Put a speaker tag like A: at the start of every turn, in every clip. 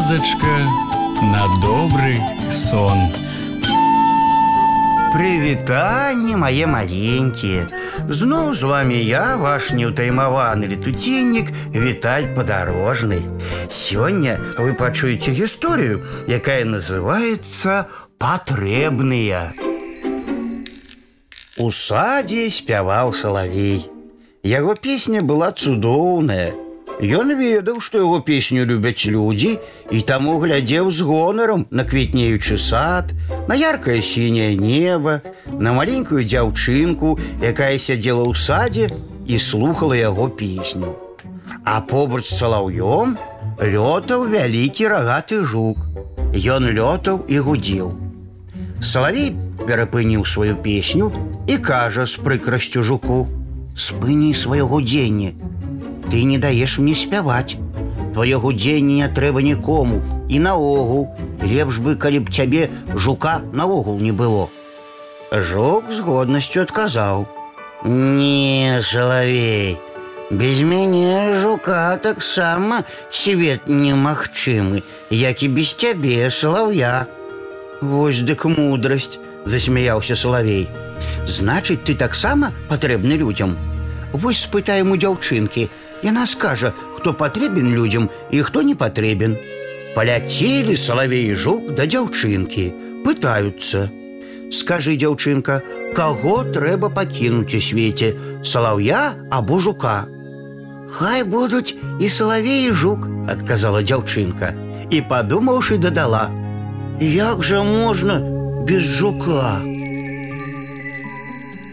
A: казачка на добрый сон.
B: Прывітанне мае маленькія. Зноў з вами я, ваш неўтаймаваны летуценнік Віталь падарожны. Сёння вы пачуеце гісторыю, якая называецца патрэбныя. У садзе спяваў салавей. Яго песня была цудоўная. Ён ведаў, што яго песню любяць людзі і таму глядзеў з гонарам на квітнеючы сад, на яркае сіняе неба, на маленькую дзяўчынку, якая сядзела ў садзе і слухала яго песню. А побач з салаўём лётаў вялікі рагаты жук. Ён лётаў і гудзеў. Салавей перапыніў сваю песню і кажа з прыкрасцю жуку: « Спыні сваё гудзенне, ты не даеш мне спяваць. Твоё гудзенне не трэба нікому і наогул лепш бы, калі б цябе жука наогул не было. Жук з годнасцю адказаў: « Не, салавей, без мяне жука таксама свет немагчымы, як і без цябе салаўя. Вось дык мудрасць, засмяяўся салавей. Значыць, ты таксама патрэбны людзям. Вось спытаем у дзяўчынкі, Яна скажа, хто патрэбен людзям і хто не патрэбен. Паляцелі салавей і жук да дзяўчынкі, пытаюцца. Скажы, дзяўчынка, каго трэба пакінуць у свеце, салаўя або жука. Хай будуць і салавей і жук, адказала дзяўчынка і падумаўшы дадала: « Як жа можна без жука?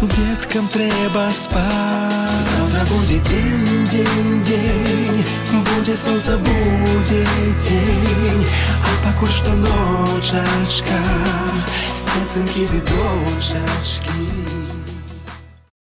C: Деткам трэба спаць. Завтра будзе дзень, дзень, дзень, будзе сонца, будзе дзень, а пакуль што ночачка, спецынкі ды дочачкі.